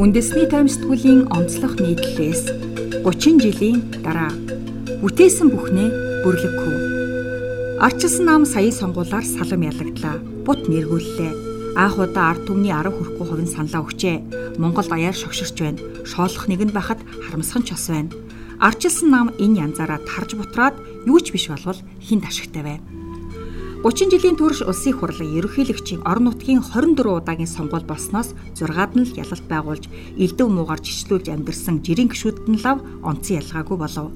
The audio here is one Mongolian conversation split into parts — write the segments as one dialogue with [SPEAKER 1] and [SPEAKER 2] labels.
[SPEAKER 1] Үндэсний таймсдгуулийн онцлог нийтлэлээс 30 жилийн дараа бүтээсэн бүхнээ бүрлэгхүү. Арчилсан нам саяын сонгуулаар салам ялагдлаа. Бут нэргүүллээ. Аах удаа ард түмний 10 хүрэхгүй хувийн саналаа өгчээ. Монголд аяар шогширч байна. Шоолох нэгэнд байхад харамсхан ч ос байна. Арчилсан нам энэ янзаараа тарж бутраад юу ч биш болвол хин ташигтай байна. 30 жилийн турш улсын хурлын ерөнхийлөгчийн орон нутгийн 24 удаагийн сонгуул болсноос 6-ад нь л ялалт байгуулж элдв муугар жичлүүлж амьдэрсэн жирийн гişүүдд нь лав онцон ялгаагүй болов.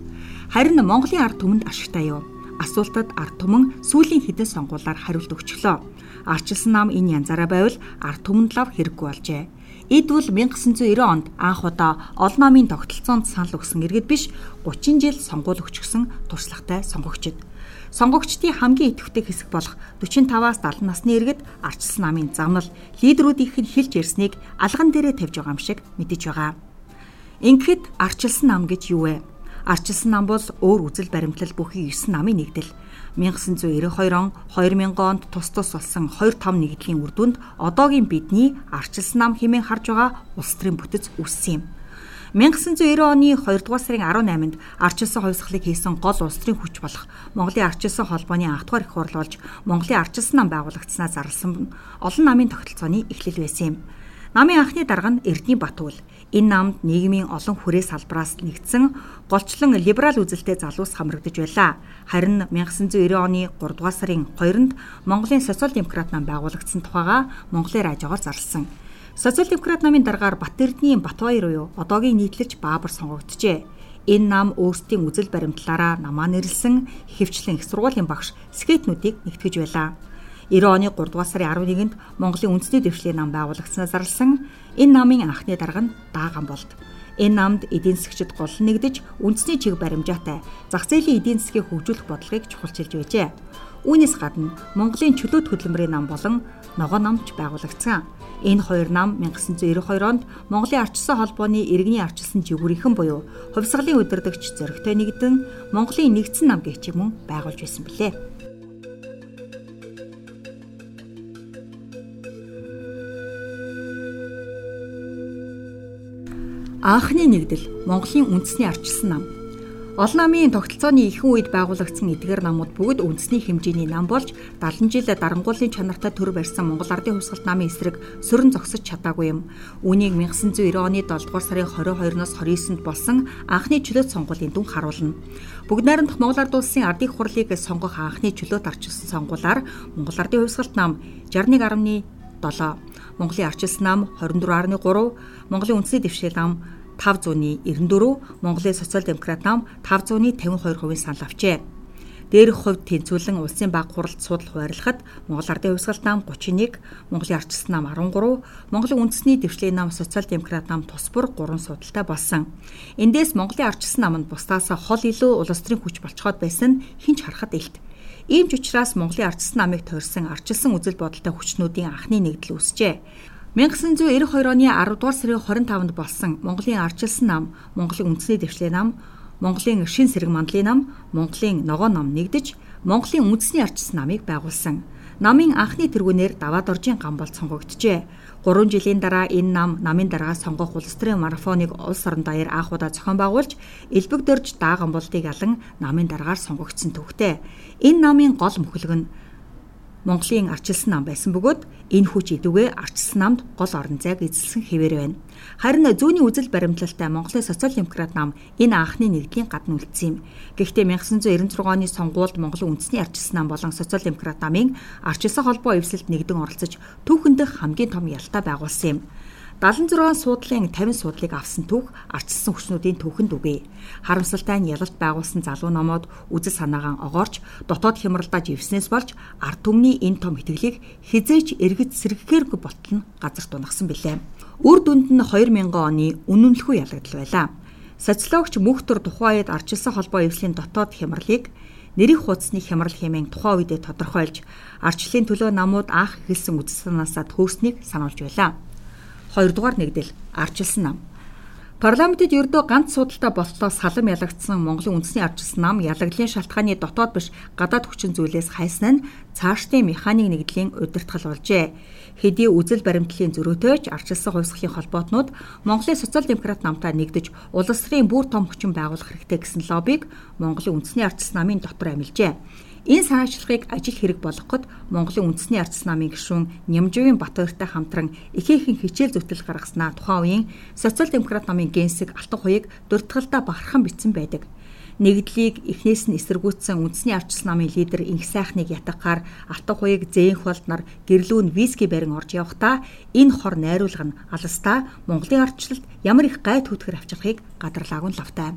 [SPEAKER 1] Харин Монголын ард түмэнд ашигтай юу? Асуултад ард түмэн сүүлийн хэдэн сонгуулиар хариулт өгчлөө. Арчилсан нам энэ янзаараа байвал ард түмэнд лав хэрэггүй болжээ. Эдвэл 1990 онд анх удаа олон намын тогтолцоонд санал өгсөн иргэд биш 30 жил сонгуул өгчихсөн туршлагатай сонгогчд. Сонгогчдын хамгийн идэвхтэй хэсэг болох 45-аас 70 насны иргэд арчилсан намын замнал лидерүүдийнх нь хэлж ярьсныг алган дээрээ тавьж байгаа юм шиг мэдэж байгаа. Ингээд арчилсан нам гэж юу вэ? Арчилсан нам бол өөр үзэл баримтлал бүхий 9 намын нэгдэл. 1992 он 2000 онд тус тус болсон 2 том нэгдлийн үр дүнд одоогийн бидний арчилсан нам хэмээн харж байгаа улс төрийн бүтэц үүссэн юм. 1990 оны 2 дугаар сарын 18-нд арчилсан хувьсгалыг хийсэн гол улс төрийн хүч болох Монголын арчилсан холбооны анх дугаар их хурл болж Монголын арчилсан нам байгуулагдсанаа зарласан олон намын тогтолцооны эхлэл байсан юм. Намын анхны дарга нь Эрдэнэ Батуул. Энэ намд нийгмийн олон хүрээ салбараас нэгдсэн голчлон либерал үзэлтэй залуус хамрагдаж байлаа. Харин 1990 оны 3 дугаар сарын 2-нд Монголын социал демократ нам байгуулагдсан тухайга Монголын радиогоор зарласан. Социал-демократ намын дараагаар Батэрдний Батбаяр буюу одоогийн нийтлэлч Баабар сонгогджээ. Энэ нам өөрсдийн үзэл баримтлаараа намаа нэрлсэн хөвчлэн их сургуулийн багш скетнүүдийг нэгтгэж байлаа. 90 оны 3 дугаар сарын 11-нд Монголын үндэсний дэвшлийн нам байгуулагдсанаа зарласан энэ намын анхны дарга нь Дааган болд. Энэ намд эдийн засгчид гол нэгдэж үндэсний чиг баримжаатай зах зээлийн эдийн засгийг хөгжүүлэх бодлогыг чухалчилж байжээ. Үүнээс гадна Монголын чөлөөт хөдөлмөрийн нам болон ногоо намч байгуулагдсан. Энэ хоёр нам 1992 онд Монголын арчсан холбооны иргэний арчилсан жигүүрийнхэн буюу хувьсгалын удирдагч зөрөгтэй нэгдэн Монголын нэгдсэн нам гихчиг мөн байгуулж байсан билээ. Анхны нэгдэл Монголын үндэсний арчилсан нам Олон намын тогтолцооны ихэнх үед байгуулагдсан эдгээр намууд бүгд үндэсний хэмжээний нам болж 70 жил дарангуулын чанартай төр барьсан Монгол Ардын хувьсгалт намын эсрэг сөрөн зогсож чадаагүй юм. Үүнийг 1990 оны 7 дугаар сарын 22-оос 29-нд болсон анхны чөлөөт сонгуулийн дүн харуулна. Бүгд найрамдах Монгол Ард улсын ардын хурлыг сонгох анхны чөлөөт арчилсан сонгуулиар Монгол Ардын хувьсгалт нам 61.7, Монголын арчилсан нам 24.3, Монголын үндэсний дэвшил нам 594, Монголын социал-демократ нам 552% санал авчээ. Дээрх хувьд тэнцвүүлэн улсын баг хуралд суудлах байрлахад Монгол Ардын хувьсгалт нам 31, Монголын арчилсан нам 13, Монголын үндэсний дэвшлийн нам социал-демократ нам тус бүр 3 судалтай болсон. Эндээс Монголын арчилсан намд бусдаас хол илүү улс төрийн хүч болцоход байсан хинч харахад илт. Ийм ч учраас Монголын арчилсан намыг тойрсон арчилсан үзэл бодолтой хүчнүүдийн анхны нэгдэл үүсжээ. 1992 оны 10 дугаар сарын 25-нд болсон Монголын арчилсан нам, Монголын үндэсний дэвшлийн нам, Монголын шин сэрэг мандлын нам, Монголын ногоо нам нэгдэж Монголын үндэсний арчилсан намыг байгуулсан. Намын анхны тэргүүнээр даваад оржийн гам бол сонгогджээ. 3 жилийн дараа энэ нам намын даргаа сонгох улс төрийн марафоныг улс орон даяар анх удаа зохион байгуулж элбэгдөрж дааган болдыг алан намын дараагаар сонгогдсон төвхтэй. Энэ намын гол мөхөлг нь Монголын арчилсан нам байсан бөгөөд энэ хүч идэвгээ арчилсан намд гол орон зайг эзэлсэн хэвээр байна. Харин зүүнний үзэл баримтлалтай Монголын социал-демократ нам энэ анхны нэгдлийн гадна үлдсэн юм. Гэхдээ 1996 оны сонгуульд Монголын үндэсний арчилсан нам болон социал-демократ намын арчилсан холбоо эвсэлд нэгдэн оролцож түүхэндх хамгийн том ялтаа байгуулсан юм. 76 суудлын 50 суудлыг авсан түүх арчилсан хүчнүүдийн түүхэнд үгүй. Харамсалтай нь ялалт байгуулсан залуу номоод үзэл санаагаан огоорч дотоод хямралдаа живснээс болж ард түмний энэ том итгэлийг хизээч эргэж сэргэхээргүй болтол нь газар тунагсан билээ. Үр дүнд нь 2000 оны үнэмлэхүй ялагдал байлаа. Социологч Мөхтөр тухайн үед арчилсан холбоо эвслийн дотоод хямралыг нэрийн хуудасны хямрал хэмээн тухайн үедээ тодорхойлж арчлалын төлөө намууд анх эхэлсэн үзэл санаасаа төөснийг сануулж байлаа. 2 дугаар нэгдэл арчилсан нам. Парламентэд ердөө ганц судалтай болтлоо салам ялагдсан Монголын үндэсний ардчилсан нам ялагдлын шалтгааны дотоод биш гадаад хүчин зүйлээс хайсан нь цаашдын механик нэгдлийн удирдгал болжээ. Хэдий үзэл баримтлалын зөрөөтэйч ардчилсан хувьсгалын холбоотнууд Монголын социал-демократ намтай нэгдэж улс төрийн бүр том хүчин байгуулах хэрэгтэй гэсэн лоббиг Монголын үндэсний ардчилсан намын дотор амилжээ. Энэ санаачлагыг ажил хэрэг болгоход Монголын үндэсний ардс намын гишүүн Нямживын Батбаяртай хамтран ихээхэн хичээл зүтгэл гаргаснаа тухайн үеийн социал-демократ намын генсэг Алтан хуйг дурдгалдаа бахархан бичсэн байдаг. Нэгдлийг эхнээс нь эсэргүүцсэн үндэсний ардчилсан намын лидер инх сайхныг ятгахаар Алтан хуйг зээнх болднор гэрлүүн виски барин орж явхдаа энэ хор найруулга нь алстаа Монголын ардчлалд ямар их гай түүтгэр авчрахыг гадарлаагүй л автай.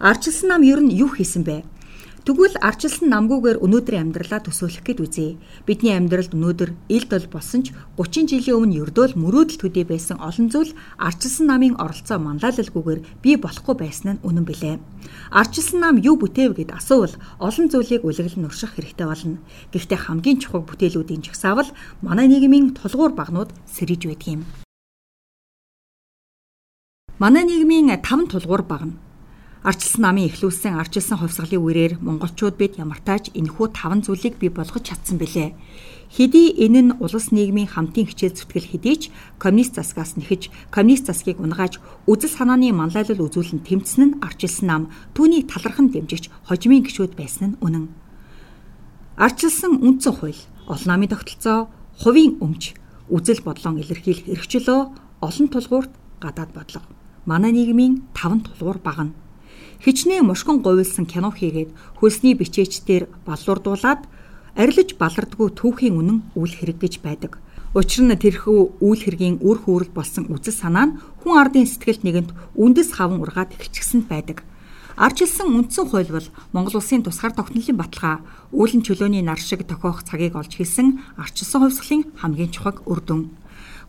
[SPEAKER 1] Ардчилсан нам ер нь юу хийсэн бэ? Тэгвэл арчилсан намгүйгээр өнөөдрийн амьдралаа төсөөлөх гээд үзье. Бидний амьдралд өнөөдөр ил дол болсон ч 30 жилийн өмнө ердөөл мөрөөдөл төдий байсан олон зүйл арчилсан намын оролцоо манлайлалгүйгээр бий болохгүй байсан нь үнэн билээ. Арчилсан нам юу бүтээв гэд асуувал олон зүйлийг үлэглэн урших хэрэгтэй болно. Гэхдээ хамгийн чухал бүтээлүүдийн жагсаавал манай нийгмийн тулгуур багнууд сэрэж байдаг юм. Манай нийгмийн 5 тулгуур багна Арчилсан намын эхлүүлсэн арчилсан хувьсгалын үрээр монголчууд бид ямартайч энэхүү таван зүйлийг бий болгож чадсан бэлээ. Хэдий энэ нь улс нийгмийн хамтын хичээл зүтгэл хэдий ч коммунист засгаас нэхэж коммунист засгийг унгааж үзэл санааны манлайлал үзүүлэн тэмцсэн нь арчилсан нам түүнийг талархан дэмжигч хожимын гişүүд байсан нь үнэн. Арчилсан үндсэн хууль, олон намын тогтолцоо, хувийн өмч, үзэл бодлон илэрхийлэх эрх чөлөө, олон тулгуурт гадаад бодлого. Манай нийгмийн таван тулгуур багна хичнээн мушгин говьлсан кино хийгээд хөлсний бичээчдэр баллуурдуулаад арилж балардгүй түүхийн үнэн үйл хэрэг гэж байдаг. Учир нь тэрхүү үйл хэргийн үр хүүрэл болсон үзэл санаа нь хүн ардын сэтгэлд нэгэнт үндэс хаван ургаад эхэлчихсэн байдаг. Арчилсан үндсэн хууль бол Монгол улсын тусгаар тогтнолын баталгаа, үүлэн чөлөөний нар шиг тохиох цагийг олж хэлсэн арчилсан хувьсгалын хамгийн чухал үр дүн.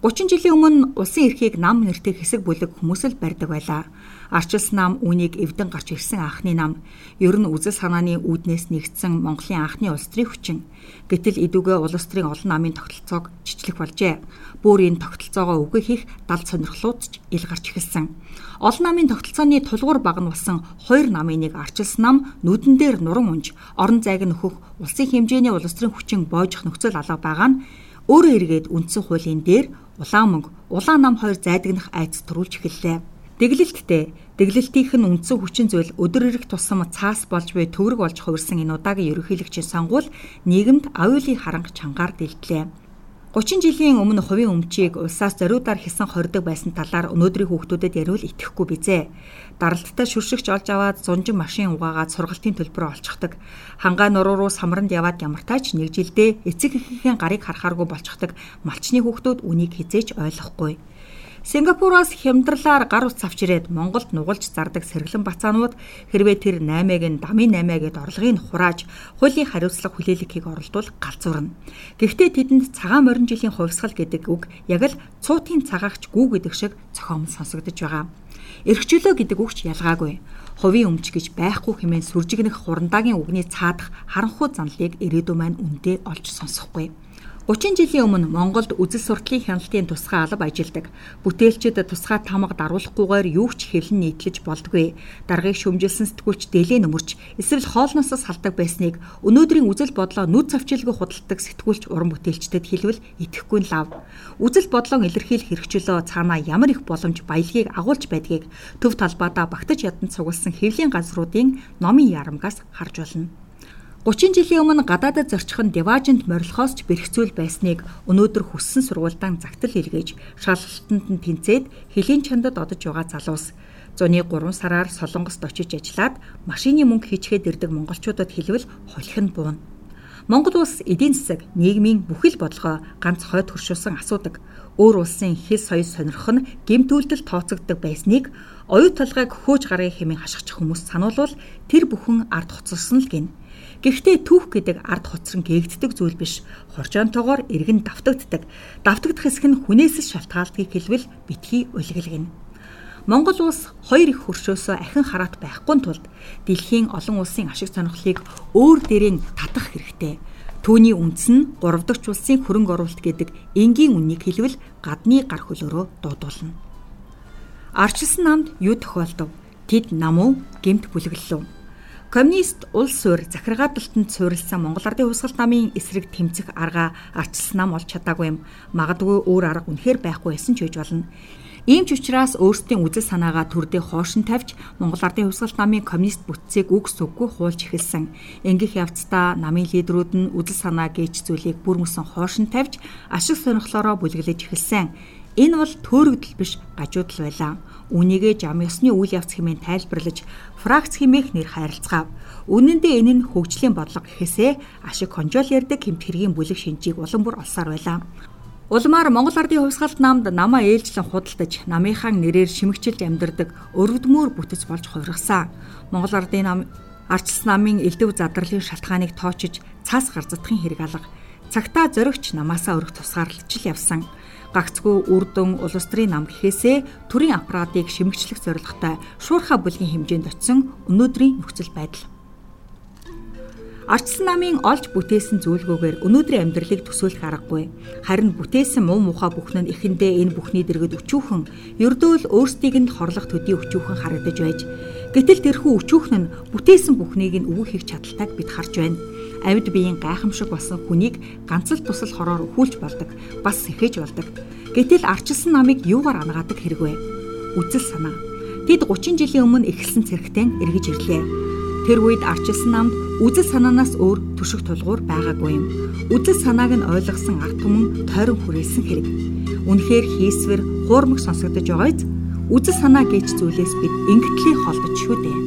[SPEAKER 1] 30 жилийн өмнө улсын эрхийг нам нэртэй хэсэг бүлэг хүмүүс л барьдаг байлаа. Арчилс нам үүнийг эвдэн гарч ирсэн анхны нам. Ер нь үзэл санааны үүднээс нэгдсэн Монголын анхны улс төрийн хүчин. Гэтэл идүүгээ улс төрийн олон намын тогтолцоог жижиглэх болжээ. Бүр энэ тогтолцоогоо үгүй хийх дал сонирхлууд ч ил гарч эхэлсэн. Олон намын тогтолцооны тулгуур баг нь болсон хоёр намын нэг арчилс нам нүдэн дээр нуран унж орон зайг нөхөх улсын хэмжээний улс төрийн хүчин боожих нөхцөл алга байгаа нь өөрөө эргээд үндсэн хуулийн дээр улаан мөнгө, улаан нам хоёр зайдагнах айц төрүүлж эхэллээ. Дэглэлттэй дэглэлтийнх нь үндсэн хүчин зүйл өдөр ирэх тусам цаас болж буй төвөрг болж хувирсан энэ удаагийн ерөнхийлөгчийн сонгуул нийгэмд аюулын харанг чангаар дэлтлээ. 30 жилийн өмнө хувийн өмчийг улсаас зориудаар хийсэн хордог байсан талаар өнөөдрийн хүүхдүүдэд яривал итгэхгүй бизээ. Даралттай шүршигч олж аваад зунжин машин угаагаад сургалтын төлбөрөөр олчихдаг. Хангаа нуруу руу самранд яваад ямартайч нэг жилдээ эцэг эхийн гарыг харахааргүй болчихдаг. Малчны хүүхдүүд үнийг хизээч ойлгохгүй. Сингапуроос хямдралаар гар утас авч ирээд Монголд нугалж зардаг сэргэлэн бацаанууд хэрвээ тэр 8-ыг нь дамын 8 гэд орлогыг хурааж хуулийн хариуцлага хүлээлгэхийг оролдвол галзуурна. Гэхдээ тэдэнд цагаан морин жилийн хувьсгал гэдэг үг яг л цуутын цагаагч гүү гэдэг шиг цохомл сонсогдож байгаа. Эрхчлөө гэдэг үгч ялгаагүй. Хувийн өмч гэж байхгүй хэмээн сүржигнэх хурандаагийн үгний цаадах харанхуй занлыг ирээдүйн маань үндэ олж сонсохгүй. 30 жилийн өмнө Монголд үзэл сурталын хяналтын тусгай алба ажилдаг. Бүтээлчид тусгай тамга даруулахгүйгээр юу ч хэлэн нийтлэж болдгүй. Даргаыг шөмжилсэн сэтгүүлч дэлээ нөмөрч эсвэл хоолноосоо салдаг байсныг өнөөдрийн үзэл бодлоо нүд цавчилгүй худалдаг сэтгүүлч уран бүтээлчдэд хэлвэл итгэхгүй нь лав. Үзэл бодлоо илэрхийлэх хэрэгчлөө цаанаа ямар их боломж баялагийг агуулж байдгийг төв талбайдаа багтаж ядан цугласан хэвлийн газруудын номын ярамгаас харж болно. 30 жилийн өмнө гадаадад зорчих нь деважент морилхоос ч бэрхцүүл байсныг өнөөдөр хүссэн сургуультай загтал илгээж шалгалтанд нь тэнцээд хөлийн чандад одож байгаа залуус зуны 3 сараар Солонгост очиж ажиллаад машины мөнгө хийчгээд ирдэг монголчуудад хэлвэл холих нь буuna. Монгол улс эдийн засаг, нийгмийн бүхэл бодлогоо ганц хойд хөршөөсөн асуудаг. Өөр улсын хэл соёл сонирхох нь гэмтүүлдэл тооцогддог байсныг оюу талгайг хөөж гаргая хэмээн хашгич хүмүүс сануулвал тэр бүхэн ард хоцорсон л гин. Гэхдээ түүх гэдэг ард хоцрон гээгддэг зүйл биш. Хорчоонтойгоор эргэн давтагддаг. Давтагдах хэсэг нь хүнээс шалтгаалдгийг хэлбэл битгий үлгэлгэнэ. Монгол улс хоёр их хөршөөсөө ахин хараат байхгүй тулд дэлхийн олон улсын ашиг сонирхлыг өөр дээрээ татах хэрэгтэй. Түүний үндэс нь 3 дахь улсын хөрөнгө оруулалт гэдэг энгийн үннийг хэлбэл гадны гар хөлөөрөө дуудуулна. Арчилсан намд юу тохиолдов? Тэд намуу гемт бүлэглэлв. Коммунист улс суурь захиргаадалтанд суурилсан Монгол Ардын Хувьсгалт намын эсрэг тэмцэх арга арчилсан нам олж чадаагүй юм. Магадгүй өөр арга үнэхээр байхгүй байсан ч гэж болно. Ийм ч учраас өөрсдийн үзэл санаагаа төрдөө хоошин тавьж Монгол Ардын Хувьсгалт намын коммунист бүтцийг үгс үггүй хуулж эхэлсэн. Ингэх явцдаа намын лидерүүд нь үзэл санаа гэж зүйлийг бүр мөсөн хоошин тавьж ашиг сонирхлоороо бүлэглэж эхэлсэн. Энэ бол төөрөгдөл биш гажуудал байлаа. Үнийгээ жам ёсны үйл явц хэмээн тайлбарлаж фракц хэмээх нэр хайрлцгаав. Үнэн дээр энэ нь хөгжлийн бодлого гэхээсээ ашиг хонжоол ярддаг хэмт хэргийн бүлэг шинжийг улам бүр олсаар байлаа. Улмаар Монгол Ардын хувьсгалт намд намаа ээлжлэн худалдаж, намынхаа нэрээр шимэгчилж амьдардаг өргөдмөр бүтэц болж хувиргасан. Монгол Ардын нам арчилсан намын элдв задралын шалтгааныг тоочж цаас гарцдахын хэрэг алга. Цагтаа зоригч намаасаа өргөх тусгаарлаж л явсан гагцгүй үрдэн улс төрийн нам гэхээсээ төрийн аппаратыг шимэгчлэх зорилготой шуурхаа бүлгийн хэмжээнд очисон өнөөдрийн нөхцөл байдал. Арчсан намын олж бүтээсэн зүйлгүйгээр өнөөдрийн амьдралыг төсөөлөх аргагүй. Харин бүтээсэн муу мухаа бүхэн нь эхэндээ энэ бүхний дэргэд өчүүхэн, ердөөл өөрсдийг нь хорлох төдий өчүүхэн харагдаж байж, гэтэл тэрхүү өчүүхэн нь бүтээсэн бүхнийг нь өвөх хийх чадaltaаг бид харж байна амьд биеийн гайхамшиг болсон хүнийг ганц л тусал хороор өхүүлж болдог, бас сэхэж болдог. Гэтэл арчилсан намыг юугаар ангаадаг хэрэгвэ? Үзэл санаа. Тэд 30 жилийн өмнө эхэлсэн цэрэгтэн эргэж ирлээ. Тэр үед арчилсан намд үзэл санаанаас өөр төшөх тулгуур байгаагүй юм. Үзэл санааг нь ойлгосон ард түмэн тойрон хүрээсэн хэрэг. Үнэхээр хийсвэр хуурмаг сонсогдож байгааз үзэл санаа гэж зүйлээс бид ингэтлээ холдож шүү дээ.